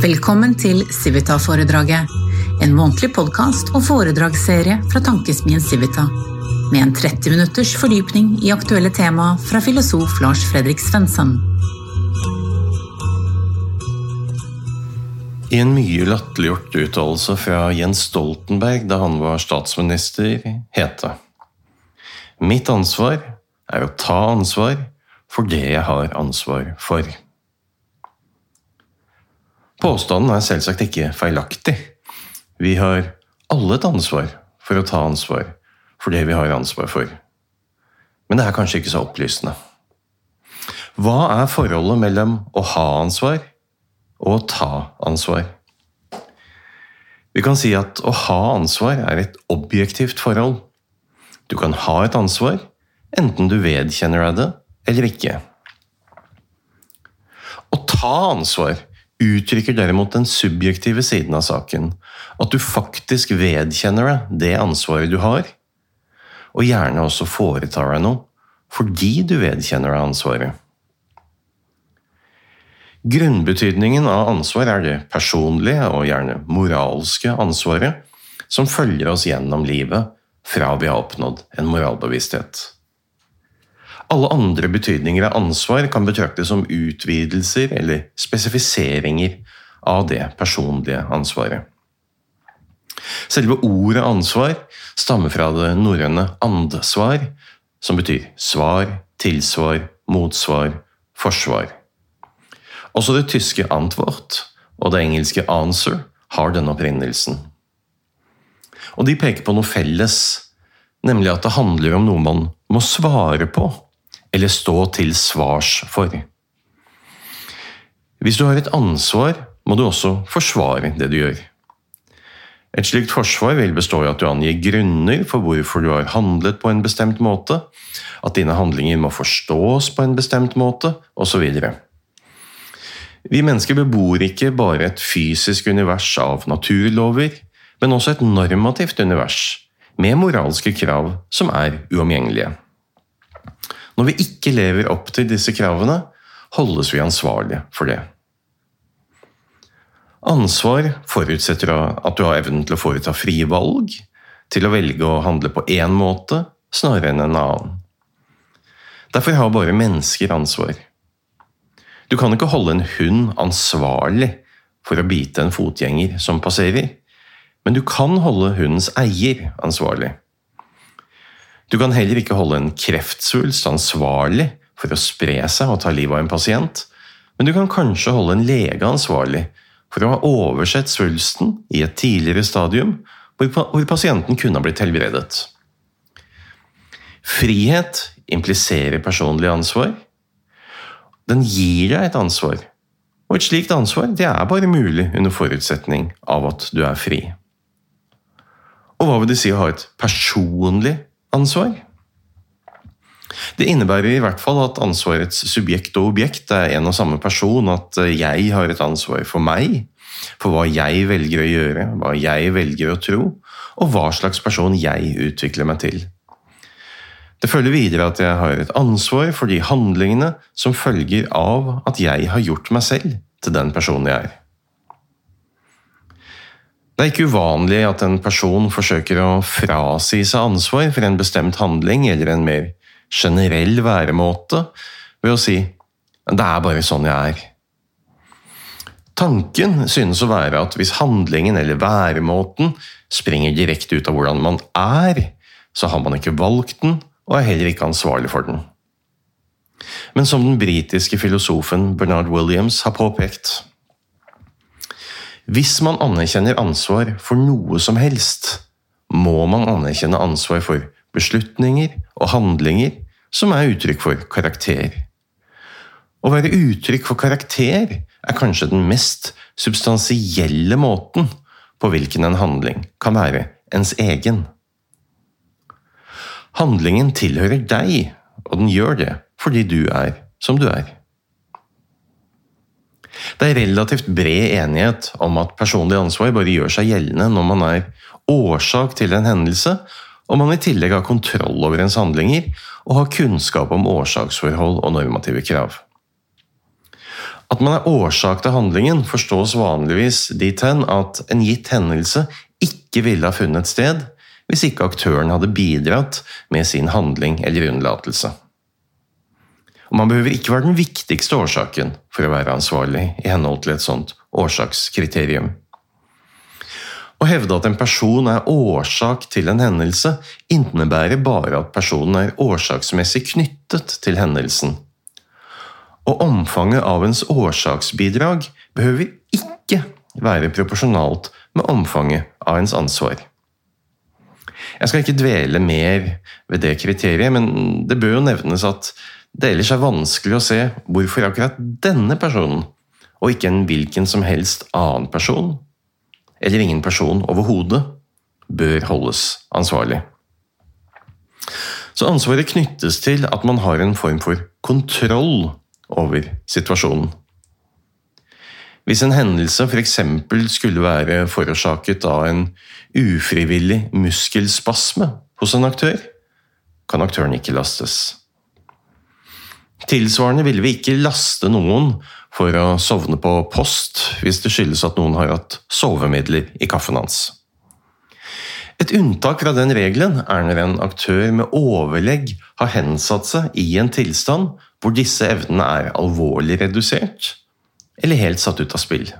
Velkommen til Civita-foredraget, en månedlig podkast og foredragsserie fra tankesmien Civita. Med en 30 minutters fordypning i aktuelle tema fra filosof Lars Fredrik Svensson. I en mye latterliggjort uttalelse fra Jens Stoltenberg da han var statsminister, het det Mitt ansvar er å ta ansvar for det jeg har ansvar for. Påstanden er selvsagt ikke feilaktig. Vi har alle et ansvar for å ta ansvar for det vi har ansvar for. Men det er kanskje ikke så opplysende. Hva er forholdet mellom å ha ansvar og å ta ansvar? Vi kan si at å ha ansvar er et objektivt forhold. Du kan ha et ansvar, enten du vedkjenner deg det eller ikke. Å ta ansvar uttrykker derimot den subjektive siden av saken. At du faktisk vedkjenner deg det ansvaret du har, og gjerne også foretar deg noe fordi du vedkjenner deg ansvaret. Grunnbetydningen av ansvar er det personlige og gjerne moralske ansvaret som følger oss gjennom livet fra vi har oppnådd en moralbevissthet. Alle andre betydninger av ansvar kan betraktes som utvidelser eller spesifiseringer av det personlige ansvaret. Selve ordet ansvar stammer fra det norrøne andsvar, som betyr svar, tilsvar, motsvar, forsvar. Også det tyske antwort og det engelske answer har denne opprinnelsen. Og de peker på noe felles, nemlig at det handler om noe man må svare på, eller stå til svars for. Hvis du har et ansvar, må du også forsvare det du gjør. Et slikt forsvar vil bestå i at du angir grunner for hvorfor du har handlet på en bestemt måte, at dine handlinger må forstås på en bestemt måte, osv. Vi mennesker bebor ikke bare et fysisk univers av naturlover, men også et normativt univers, med moralske krav som er uomgjengelige. Når vi ikke lever opp til disse kravene, holdes vi ansvarlige for det. Ansvar forutsetter at du har evnen til å foreta frie valg, til å velge å handle på én måte snarere enn en annen. Derfor har bare mennesker ansvar. Du kan ikke holde en hund ansvarlig for å bite en fotgjenger som passerer, men du kan holde hundens eier ansvarlig. Du kan heller ikke holde en kreftsvulst ansvarlig for å spre seg og ta livet av en pasient, men du kan kanskje holde en lege ansvarlig for å ha oversett svulsten i et tidligere stadium hvor pasienten kunne ha blitt helbredet. Frihet impliserer personlig ansvar. Den gir deg et ansvar, og et slikt ansvar det er bare mulig under forutsetning av at du er fri. Og hva vil det si å ha et personlig ansvar? Det innebærer i hvert fall at ansvarets subjekt og objekt er en og samme person, at jeg har et ansvar for meg, for hva jeg velger å gjøre, hva jeg velger å tro, og hva slags person jeg utvikler meg til. Det følger videre at jeg har et ansvar for de handlingene som følger av at jeg har gjort meg selv til den personen jeg er. Det er ikke uvanlig at en person forsøker å frasi seg ansvar for en bestemt handling eller en mer generell væremåte ved å si 'det er bare sånn jeg er'. Tanken synes å være at hvis handlingen eller væremåten springer direkte ut av hvordan man er, så har man ikke valgt den og er heller ikke ansvarlig for den. Men som den britiske filosofen Bernard Williams har påpekt hvis man anerkjenner ansvar for noe som helst, må man anerkjenne ansvar for beslutninger og handlinger som er uttrykk for karakter. Å være uttrykk for karakter er kanskje den mest substansielle måten på hvilken en handling kan være ens egen. Handlingen tilhører deg, og den gjør det fordi du er som du er. Det er relativt bred enighet om at personlig ansvar bare gjør seg gjeldende når man er årsak til en hendelse, og man i tillegg har kontroll over ens handlinger og har kunnskap om årsaksforhold og normative krav. At man er årsak til handlingen, forstås vanligvis dit hen at en gitt hendelse ikke ville ha funnet sted hvis ikke aktøren hadde bidratt med sin handling eller unnlatelse. Og man behøver ikke være den viktigste årsaken for å være ansvarlig i henhold til et sånt årsakskriterium. Å hevde at en person er årsak til en hendelse, innebærer bare at personen er årsaksmessig knyttet til hendelsen. Og omfanget av ens årsaksbidrag behøver ikke være proporsjonalt med omfanget av ens ansvar. Jeg skal ikke dvele mer ved det kriteriet, men det bør jo nevnes at det ellers er vanskelig å se hvorfor akkurat denne personen, og ikke en hvilken som helst annen person, eller ingen person overhodet, bør holdes ansvarlig. Så ansvaret knyttes til at man har en form for kontroll over situasjonen. Hvis en hendelse f.eks. skulle være forårsaket av en ufrivillig muskelspasme hos en aktør, kan aktøren ikke lastes. Tilsvarende ville vi ikke laste noen for å sovne på post hvis det skyldes at noen har hatt sovemidler i kaffen hans. Et unntak fra den regelen er når en aktør med overlegg har hensatt seg i en tilstand hvor disse evnene er alvorlig redusert, eller helt satt ut av spill.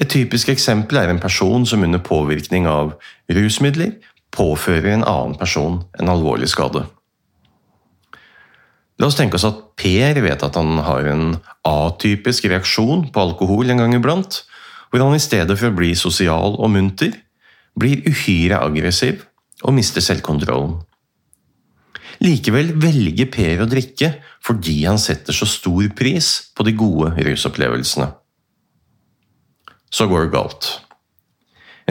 Et typisk eksempel er en person som under påvirkning av rusmidler påfører en annen person en alvorlig skade. La oss tenke oss at Per vet at han har en atypisk reaksjon på alkohol en gang iblant, hvor han i stedet for å bli sosial og munter, blir uhyre aggressiv og mister selvkontrollen. Likevel velger Per å drikke fordi han setter så stor pris på de gode rusopplevelsene. Så går det galt.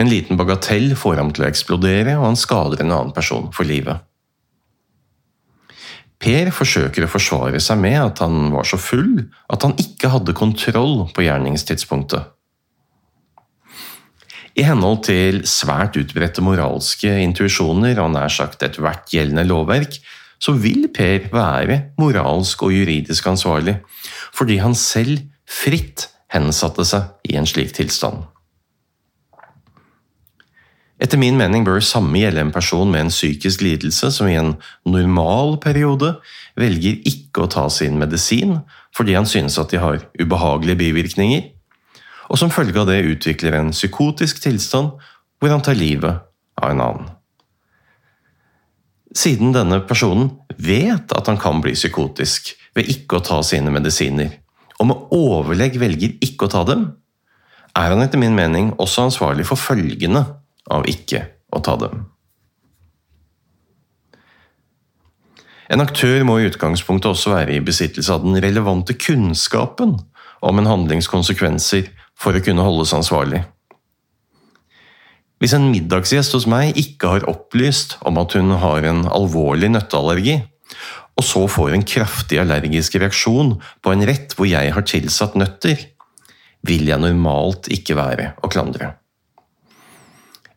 En liten bagatell får ham til å eksplodere, og han skader en annen person for livet. Per forsøker å forsvare seg med at han var så full at han ikke hadde kontroll på gjerningstidspunktet. I henhold til svært utbredte moralske intuisjoner og nær sagt ethvert gjeldende lovverk, så vil Per være moralsk og juridisk ansvarlig, fordi han selv fritt hensatte seg i en slik tilstand. Etter min mening bør samme gjelde en person med en psykisk lidelse som i en normal periode velger ikke å ta sin medisin fordi han synes at de har ubehagelige bivirkninger, og som følge av det utvikler en psykotisk tilstand hvor han tar livet av en annen. Siden denne personen vet at han kan bli psykotisk ved ikke å ta sine medisiner, og med overlegg velger ikke å ta dem, er han etter min mening også ansvarlig for følgende av ikke å ta dem. En aktør må i utgangspunktet også være i besittelse av den relevante kunnskapen om en handlings konsekvenser for å kunne holdes ansvarlig. Hvis en middagsgjest hos meg ikke har opplyst om at hun har en alvorlig nøtteallergi, og så får en kraftig allergisk reaksjon på en rett hvor jeg har tilsatt nøtter, vil jeg normalt ikke være å klandre.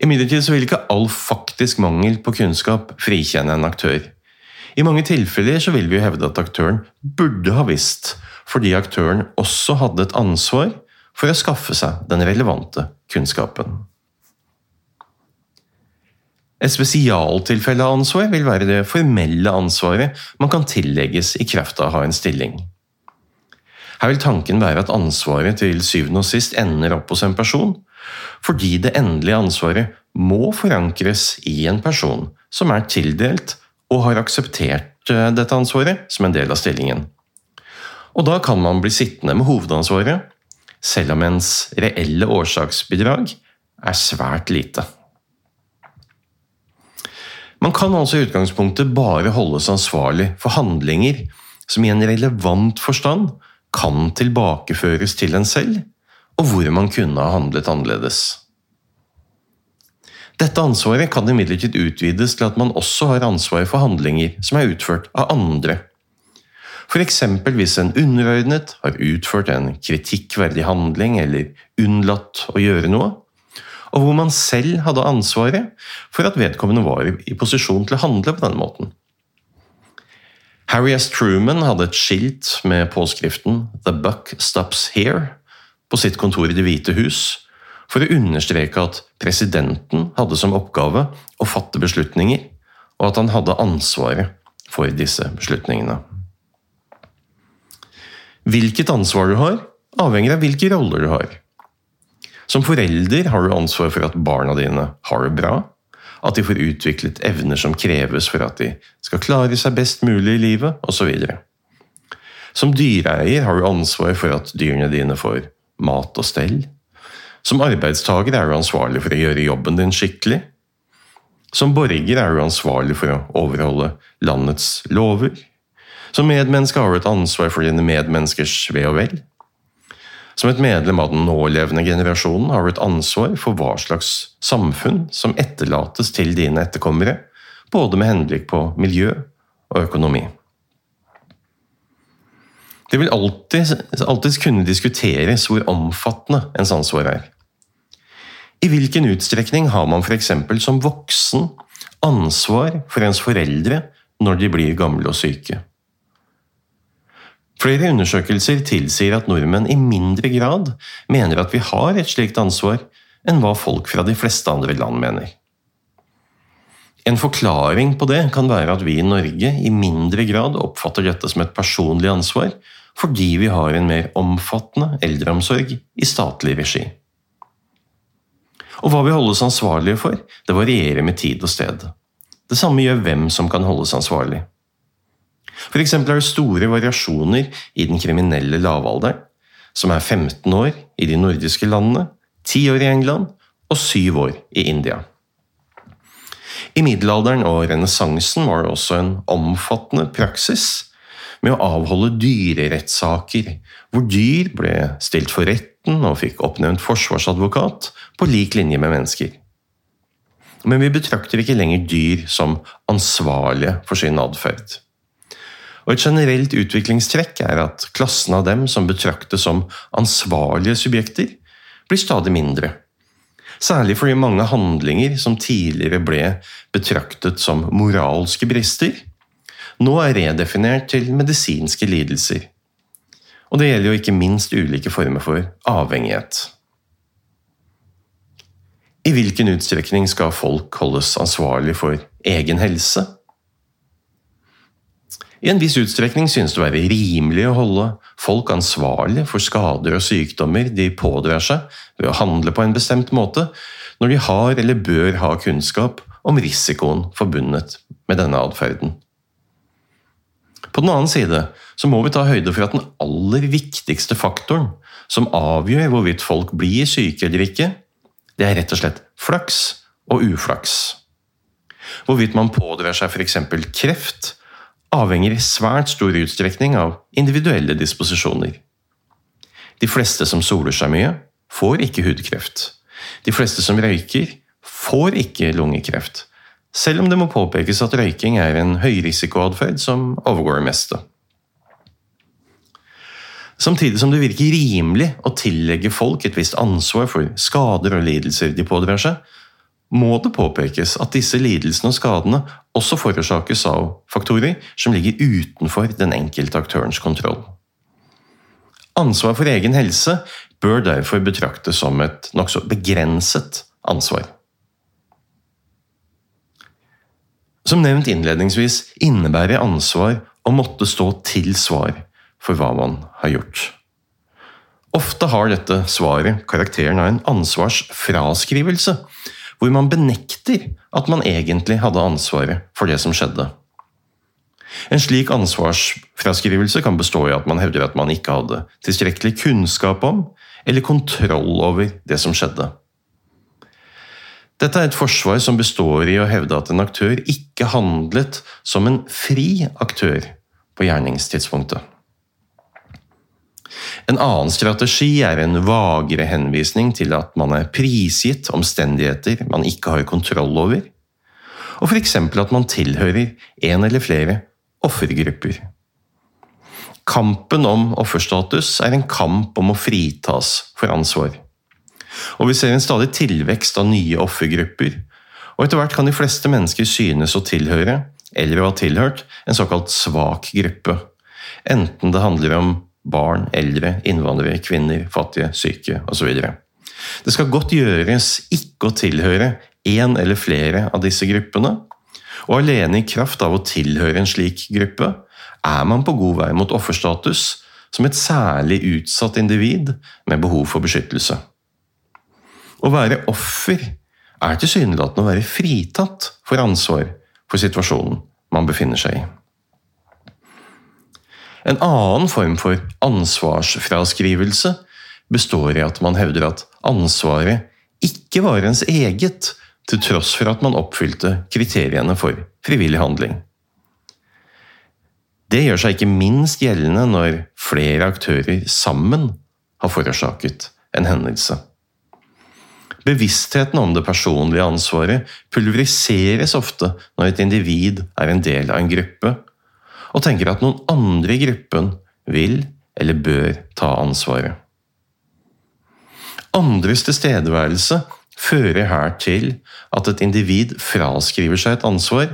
Imidlertid vil ikke all faktisk mangel på kunnskap frikjenne en aktør. I mange tilfeller vil vi hevde at aktøren burde ha visst, fordi aktøren også hadde et ansvar for å skaffe seg den relevante kunnskapen. Et spesialtilfelle av ansvar vil være det formelle ansvaret man kan tillegges i kraft av å ha en stilling. Her vil tanken være at ansvaret til syvende og sist ender opp hos en person, fordi det endelige ansvaret må forankres i en person som er tildelt og har akseptert eh, dette ansvaret som en del av stillingen. Og da kan man bli sittende med hovedansvaret, selv om ens reelle årsaksbidrag er svært lite. Man kan altså i utgangspunktet bare holdes ansvarlig for handlinger som i en relevant forstand kan tilbakeføres til en selv, og hvor man kunne ha handlet annerledes. Dette ansvaret kan imidlertid utvides til at man også har ansvar for handlinger som er utført av andre. F.eks. hvis en underordnet har utført en kritikkverdig handling eller unnlatt å gjøre noe, og hvor man selv hadde ansvaret for at vedkommende var i posisjon til å handle på denne måten. Harry S. Truman hadde et skilt med påskriften 'The buck stops here' på sitt kontor i Det hvite hus, for å understreke at presidenten hadde som oppgave å fatte beslutninger, og at han hadde ansvaret for disse beslutningene. Hvilket ansvar du har, avhenger av hvilke roller du har. Som forelder har du ansvar for at barna dine har det bra, at de får utviklet evner som kreves for at de skal klare seg best mulig i livet, osv. Som dyreeier har du ansvar for at dyrene dine får mat og stell. Som arbeidstaker er du ansvarlig for å gjøre jobben din skikkelig. Som borger er du ansvarlig for å overholde landets lover. Som medmenneske har du et ansvar for dine medmenneskers ve og vel. Som et medlem av den nålevende generasjonen har du et ansvar for hva slags samfunn som etterlates til dine etterkommere, både med henblikk på miljø og økonomi. Det vil alltid, kunne diskuteres hvor omfattende ens ansvar er. I hvilken utstrekning har man f.eks. som voksen ansvar for ens foreldre når de blir gamle og syke? Flere undersøkelser tilsier at nordmenn i mindre grad mener at vi har et slikt ansvar, enn hva folk fra de fleste andre land mener. En forklaring på det kan være at vi i Norge i mindre grad oppfatter dette som et personlig ansvar, fordi vi har en mer omfattende eldreomsorg i statlig regi. Og hva vi holdes ansvarlige for, det varierer med tid og sted. Det samme gjør hvem som kan holdes ansvarlig. F.eks. er det store variasjoner i den kriminelle lavalderen, som er 15 år i de nordiske landene, 10 år i England og 7 år i India. I middelalderen og renessansen var det også en omfattende praksis med å avholde dyrerettssaker, hvor dyr ble stilt for retten og fikk oppnevnt forsvarsadvokat på lik linje med mennesker. Men vi betrakter ikke lenger dyr som ansvarlige for sin atferd. Og Et generelt utviklingstrekk er at klassen av dem som betraktes som ansvarlige subjekter, blir stadig mindre. Særlig fordi mange handlinger som tidligere ble betraktet som moralske brister, nå er redefinert til medisinske lidelser. Og det gjelder jo ikke minst ulike former for avhengighet. I hvilken utstrekning skal folk holdes ansvarlig for egen helse? I en viss utstrekning synes det å være rimelig å holde folk ansvarlig for skader og sykdommer de pådrar seg ved å handle på en bestemt måte, når de har eller bør ha kunnskap om risikoen forbundet med denne atferden. På den annen side så må vi ta høyde for at den aller viktigste faktoren som avgjør hvorvidt folk blir syke eller ikke, det er rett og slett flaks og uflaks. Hvorvidt man pådrar seg f.eks. kreft, avhenger i svært stor utstrekning av individuelle disposisjoner. De fleste som soler seg mye, får ikke hudkreft. De fleste som røyker, får ikke lungekreft, selv om det må påpekes at røyking er en høyrisikoatferd som overgår det meste. Samtidig som det virker rimelig å tillegge folk et visst ansvar for skader og lidelser de pådrar seg, må det påpekes at disse lidelsene og skadene også forårsakes av faktorer som ligger utenfor den enkelte aktørens kontroll. Ansvar for egen helse bør derfor betraktes som et nokså begrenset ansvar. Som nevnt innledningsvis innebærer ansvar å måtte stå til svar for hva man har gjort. Ofte har dette svaret karakteren av en ansvarsfraskrivelse, hvor man benekter at man egentlig hadde ansvaret for det som skjedde. En slik ansvarsfraskrivelse kan bestå i at man hevder at man ikke hadde tilstrekkelig kunnskap om eller kontroll over det som skjedde. Dette er et forsvar som består i å hevde at en aktør ikke handlet som en fri aktør på gjerningstidspunktet. En annen strategi er en vagere henvisning til at man er prisgitt omstendigheter man ikke har kontroll over, og f.eks. at man tilhører en eller flere offergrupper. Kampen om offerstatus er en kamp om å fritas for ansvar. Og vi ser en stadig tilvekst av nye offergrupper, og etter hvert kan de fleste mennesker synes å tilhøre eller å ha tilhørt en såkalt svak gruppe, enten det handler om barn, eldre, innvandrere, kvinner, fattige, syke osv. Det skal godt gjøres ikke å tilhøre én eller flere av disse gruppene, og alene i kraft av å tilhøre en slik gruppe er man på god vei mot offerstatus som et særlig utsatt individ med behov for beskyttelse. Å være offer er tilsynelatende å være fritatt for ansvar for situasjonen man befinner seg i. En annen form for ansvarsfraskrivelse består i at man hevder at ansvaret ikke var ens eget, til tross for at man oppfylte kriteriene for frivillig handling. Det gjør seg ikke minst gjeldende når flere aktører sammen har forårsaket en hendelse. Bevisstheten om det personlige ansvaret pulveriseres ofte når et individ er en del av en gruppe, og tenker at noen andre i gruppen vil eller bør ta ansvaret. Andres tilstedeværelse fører her til at et individ fraskriver seg et ansvar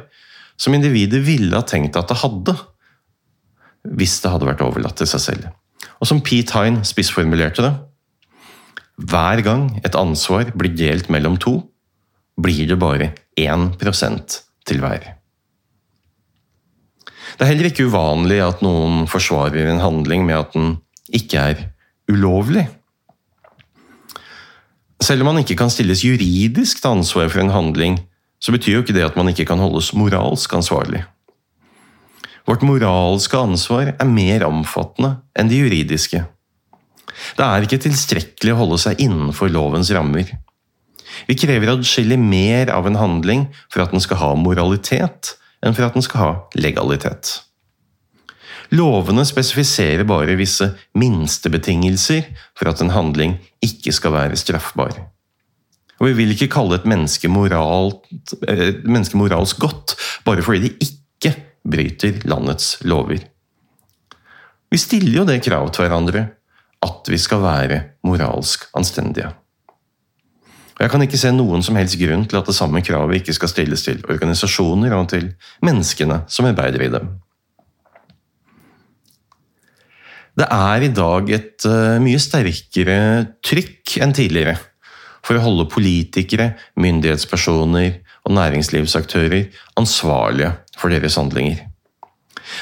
som individet ville ha tenkt at det hadde, hvis det hadde vært overlatt til seg selv. Og som Pete Hine spissformulerte det hver gang et ansvar blir delt mellom to, blir det bare 1% til hver. Det er heller ikke uvanlig at noen forsvarer en handling med at den ikke er ulovlig. Selv om man ikke kan stilles juridisk til ansvar for en handling, så betyr jo ikke det at man ikke kan holdes moralsk ansvarlig. Vårt moralske ansvar er mer omfattende enn det juridiske. Det er ikke tilstrekkelig å holde seg innenfor lovens rammer. Vi krever adskillig mer av en handling for at den skal ha moralitet, enn for at den skal ha legalitet. Lovene spesifiserer bare visse minstebetingelser for at en handling ikke skal være straffbar. Og vi vil ikke kalle et menneske, moralt, et menneske moralsk godt bare fordi det ikke bryter landets lover. Vi stiller jo det kravet til hverandre at vi skal være moralsk anstendige. Og Jeg kan ikke se noen som helst grunn til at det samme kravet ikke skal stilles til organisasjoner og til menneskene som arbeider i dem. Det er i dag et uh, mye sterkere trykk enn tidligere for å holde politikere, myndighetspersoner og næringslivsaktører ansvarlige for deres handlinger.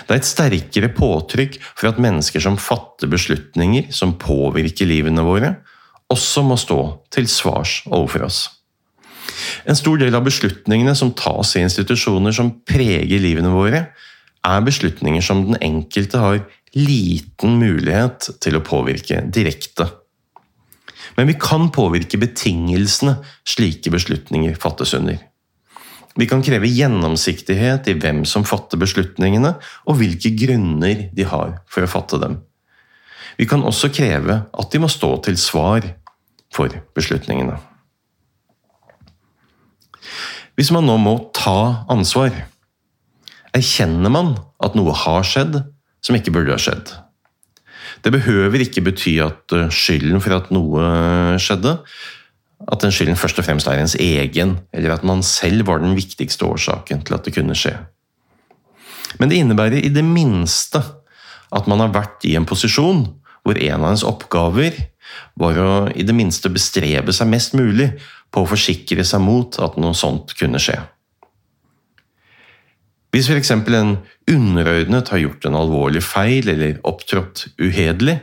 Det er et sterkere påtrykk for at mennesker som fatter beslutninger som påvirker livene våre, også må stå til svars overfor oss. En stor del av beslutningene som tas i institusjoner som preger livene våre, er beslutninger som den enkelte har liten mulighet til å påvirke direkte. Men vi kan påvirke betingelsene slike beslutninger fattes under. Vi kan kreve gjennomsiktighet i hvem som fatter beslutningene, og hvilke grunner de har for å fatte dem. Vi kan også kreve at de må stå til svar for beslutningene. Hvis man nå må ta ansvar, erkjenner man at noe har skjedd som ikke burde ha skjedd. Det behøver ikke bety at skylden for at noe skjedde, at den skylden først og fremst er ens egen, eller at man selv var den viktigste årsaken til at det kunne skje. Men det innebærer i det minste at man har vært i en posisjon hvor en av ens oppgaver var å i det minste bestrebe seg mest mulig på å forsikre seg mot at noe sånt kunne skje. Hvis f.eks. en underordnet har gjort en alvorlig feil eller opptrådt uhederlig,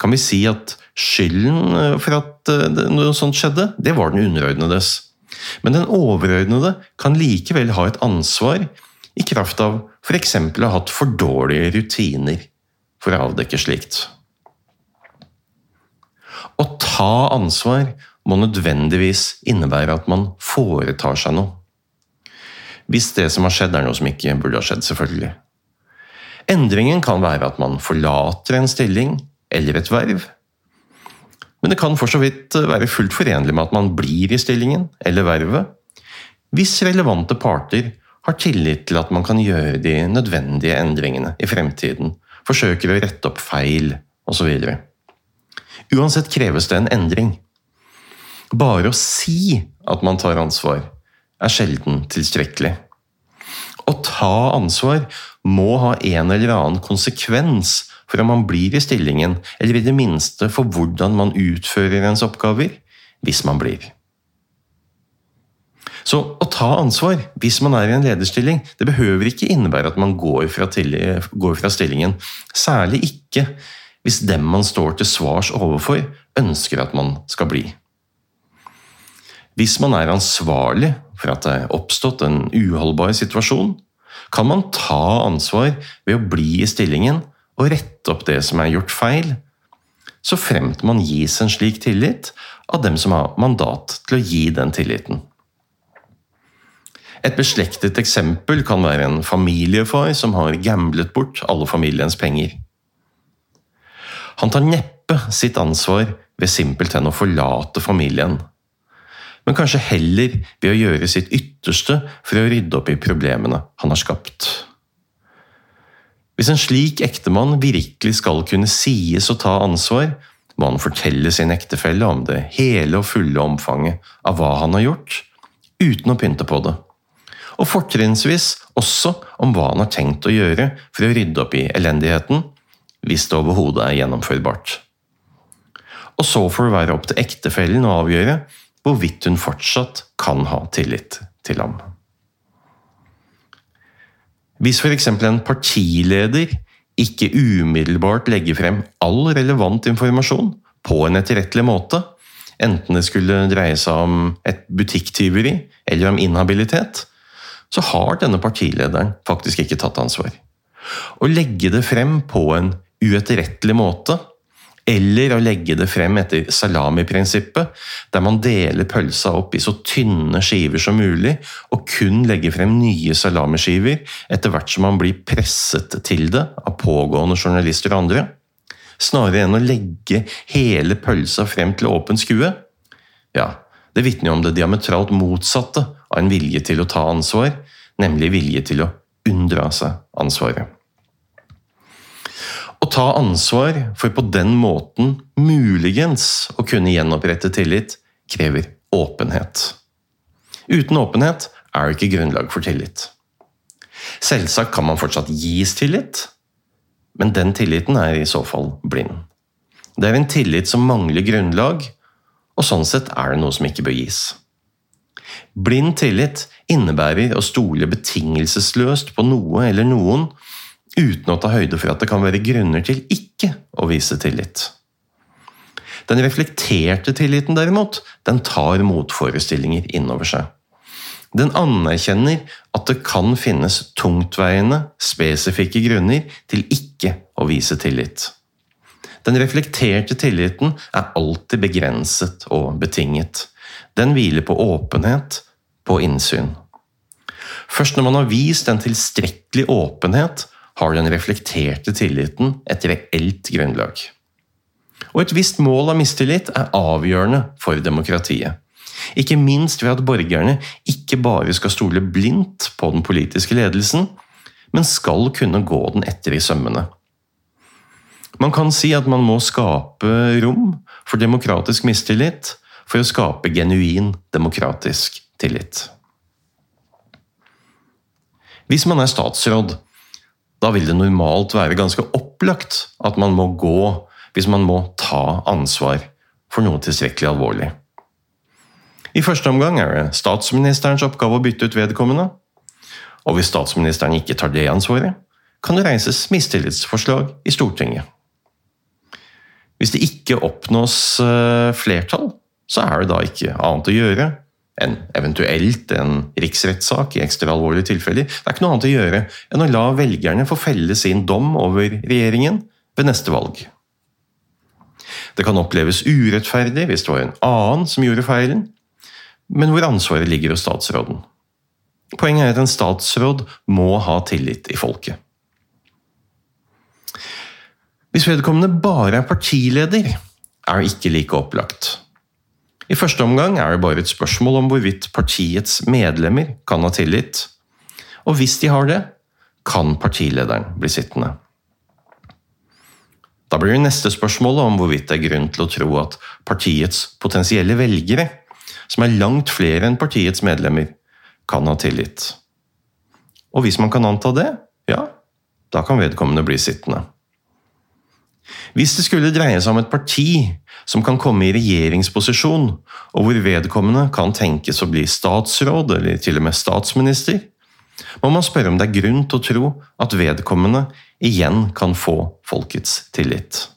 kan vi si at skylden for at eh, noe sånt skjedde, det var den underordnedes. Men den overordnede kan likevel ha et ansvar i kraft av f.eks. å ha hatt for dårlige rutiner for å avdekke slikt. Å ta ansvar må nødvendigvis innebære at man foretar seg noe. Hvis det som har skjedd, er noe som ikke burde ha skjedd, selvfølgelig. Endringen kan være at man forlater en stilling eller et verv, men det kan for så vidt eh, være fullt forenlig med at man blir i stillingen eller vervet, hvis relevante parter har tillit til at man kan gjøre de nødvendige endringene i fremtiden, forsøker å rette opp feil osv. Uansett kreves det en endring. Bare å si at man tar ansvar, er sjelden tilstrekkelig. Å ta ansvar må ha en eller annen konsekvens for om man blir i stillingen, eller i det minste for hvordan man utfører ens oppgaver, hvis man blir. Så å ta ansvar hvis man er i en lederstilling, det behøver ikke innebære at man går fra, går fra stillingen. Særlig ikke hvis dem man står til svars overfor, ønsker at man skal bli. Hvis man er ansvarlig for at det er oppstått en uholdbar situasjon, kan man ta ansvar ved å bli i stillingen og rette opp det som er gjort feil, så fremt man gis en slik tillit av dem som har mandat til å gi den tilliten. Et beslektet eksempel kan være en familiefar som har gamblet bort alle familiens penger. Han tar neppe sitt ansvar ved simpelthen å forlate familien, men kanskje heller ved å gjøre sitt ytterste for å rydde opp i problemene han har skapt. Hvis en slik ektemann virkelig skal kunne sies å ta ansvar, må han fortelle sin ektefelle om det hele og fulle omfanget av hva han har gjort, uten å pynte på det og fortrinnsvis også om hva han har tenkt å gjøre for å rydde opp i elendigheten, hvis det overhodet er gjennomførbart. Og så får det være opp til ektefellen å avgjøre hvorvidt hun fortsatt kan ha tillit til ham. Hvis f.eks. en partileder ikke umiddelbart legger frem all relevant informasjon på en etterrettelig måte, enten det skulle dreie seg om et butikktyveri eller om inhabilitet, så har denne partilederen faktisk ikke tatt ansvar. Å legge det frem på en uetterrettelig måte, eller å legge det frem etter salami-prinsippet, der man deler pølsa opp i så tynne skiver som mulig, og kun legger frem nye salamiskiver etter hvert som man blir presset til det av pågående journalister og andre, snarere enn å legge hele pølsa frem til åpen skue, ja, det vitner jo om det diametralt motsatte av en vilje til å ta ansvar, nemlig vilje til å unndra seg ansvaret. Ta ansvar for på den måten muligens å kunne gjenopprette tillit, krever åpenhet. Uten åpenhet er det ikke grunnlag for tillit. Selvsagt kan man fortsatt gis tillit, men den tilliten er i så fall blind. Det er en tillit som mangler grunnlag, og sånn sett er det noe som ikke bør gis. Blind tillit innebærer å stole betingelsesløst på noe eller noen uten å ta høyde for at det kan være grunner til ikke å vise tillit. Den reflekterte tilliten, derimot, den tar motforestillinger innover seg. Den anerkjenner at det kan finnes tungtveiende, spesifikke grunner til ikke å vise tillit. Den reflekterte tilliten er alltid begrenset og betinget. Den hviler på åpenhet, på innsyn. Først når man har vist en tilstrekkelig åpenhet, har den reflekterte tilliten et reelt grunnlag. Og et visst mål av mistillit er avgjørende for demokratiet. Ikke minst ved at borgerne ikke bare skal stole blindt på den politiske ledelsen, men skal kunne gå den etter i sømmene. Man kan si at man må skape rom for demokratisk mistillit for å skape genuin demokratisk tillit. Hvis man er statsråd, da vil det normalt være ganske opplagt at man må gå hvis man må ta ansvar for noe tilstrekkelig alvorlig. I første omgang er det statsministerens oppgave å bytte ut vedkommende. Og hvis statsministeren ikke tar det ansvaret, kan det reises mistillitsforslag i Stortinget. Hvis det ikke oppnås eh, flertall, så er det da ikke annet å gjøre enn eventuelt en riksrettssak i ekstra alvorlige tilfeller. Det er ikke noe annet å gjøre enn å la velgerne få felle sin dom over regjeringen ved neste valg. Det kan oppleves urettferdig hvis det var en annen som gjorde feilen, men hvor ansvaret ligger hos statsråden. Poenget er at en statsråd må ha tillit i folket. Hvis vedkommende bare er partileder, er det ikke like opplagt. I første omgang er det bare et spørsmål om hvorvidt partiets medlemmer kan ha tillit, og hvis de har det, kan partilederen bli sittende. Da blir det neste spørsmålet om hvorvidt det er grunn til å tro at partiets potensielle velgere, som er langt flere enn partiets medlemmer, kan ha tillit. Og hvis man kan anta det, ja, da kan vedkommende bli sittende. Hvis det skulle dreie seg om et parti som kan komme i regjeringsposisjon, og hvor vedkommende kan tenkes å bli statsråd eller til og med statsminister, må man spørre om det er grunn til å tro at vedkommende igjen kan få folkets tillit.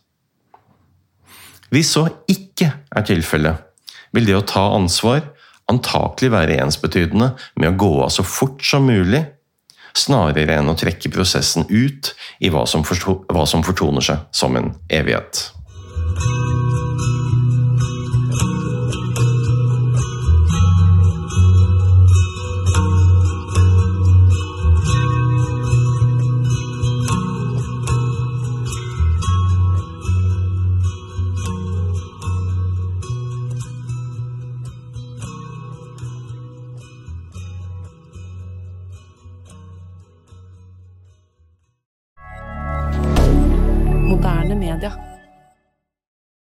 Hvis så ikke er tilfellet, vil det å ta ansvar antakelig være ensbetydende med å gå av så fort som mulig, snarere enn å trekke prosessen ut i hva som, fortoner seg som en evighet.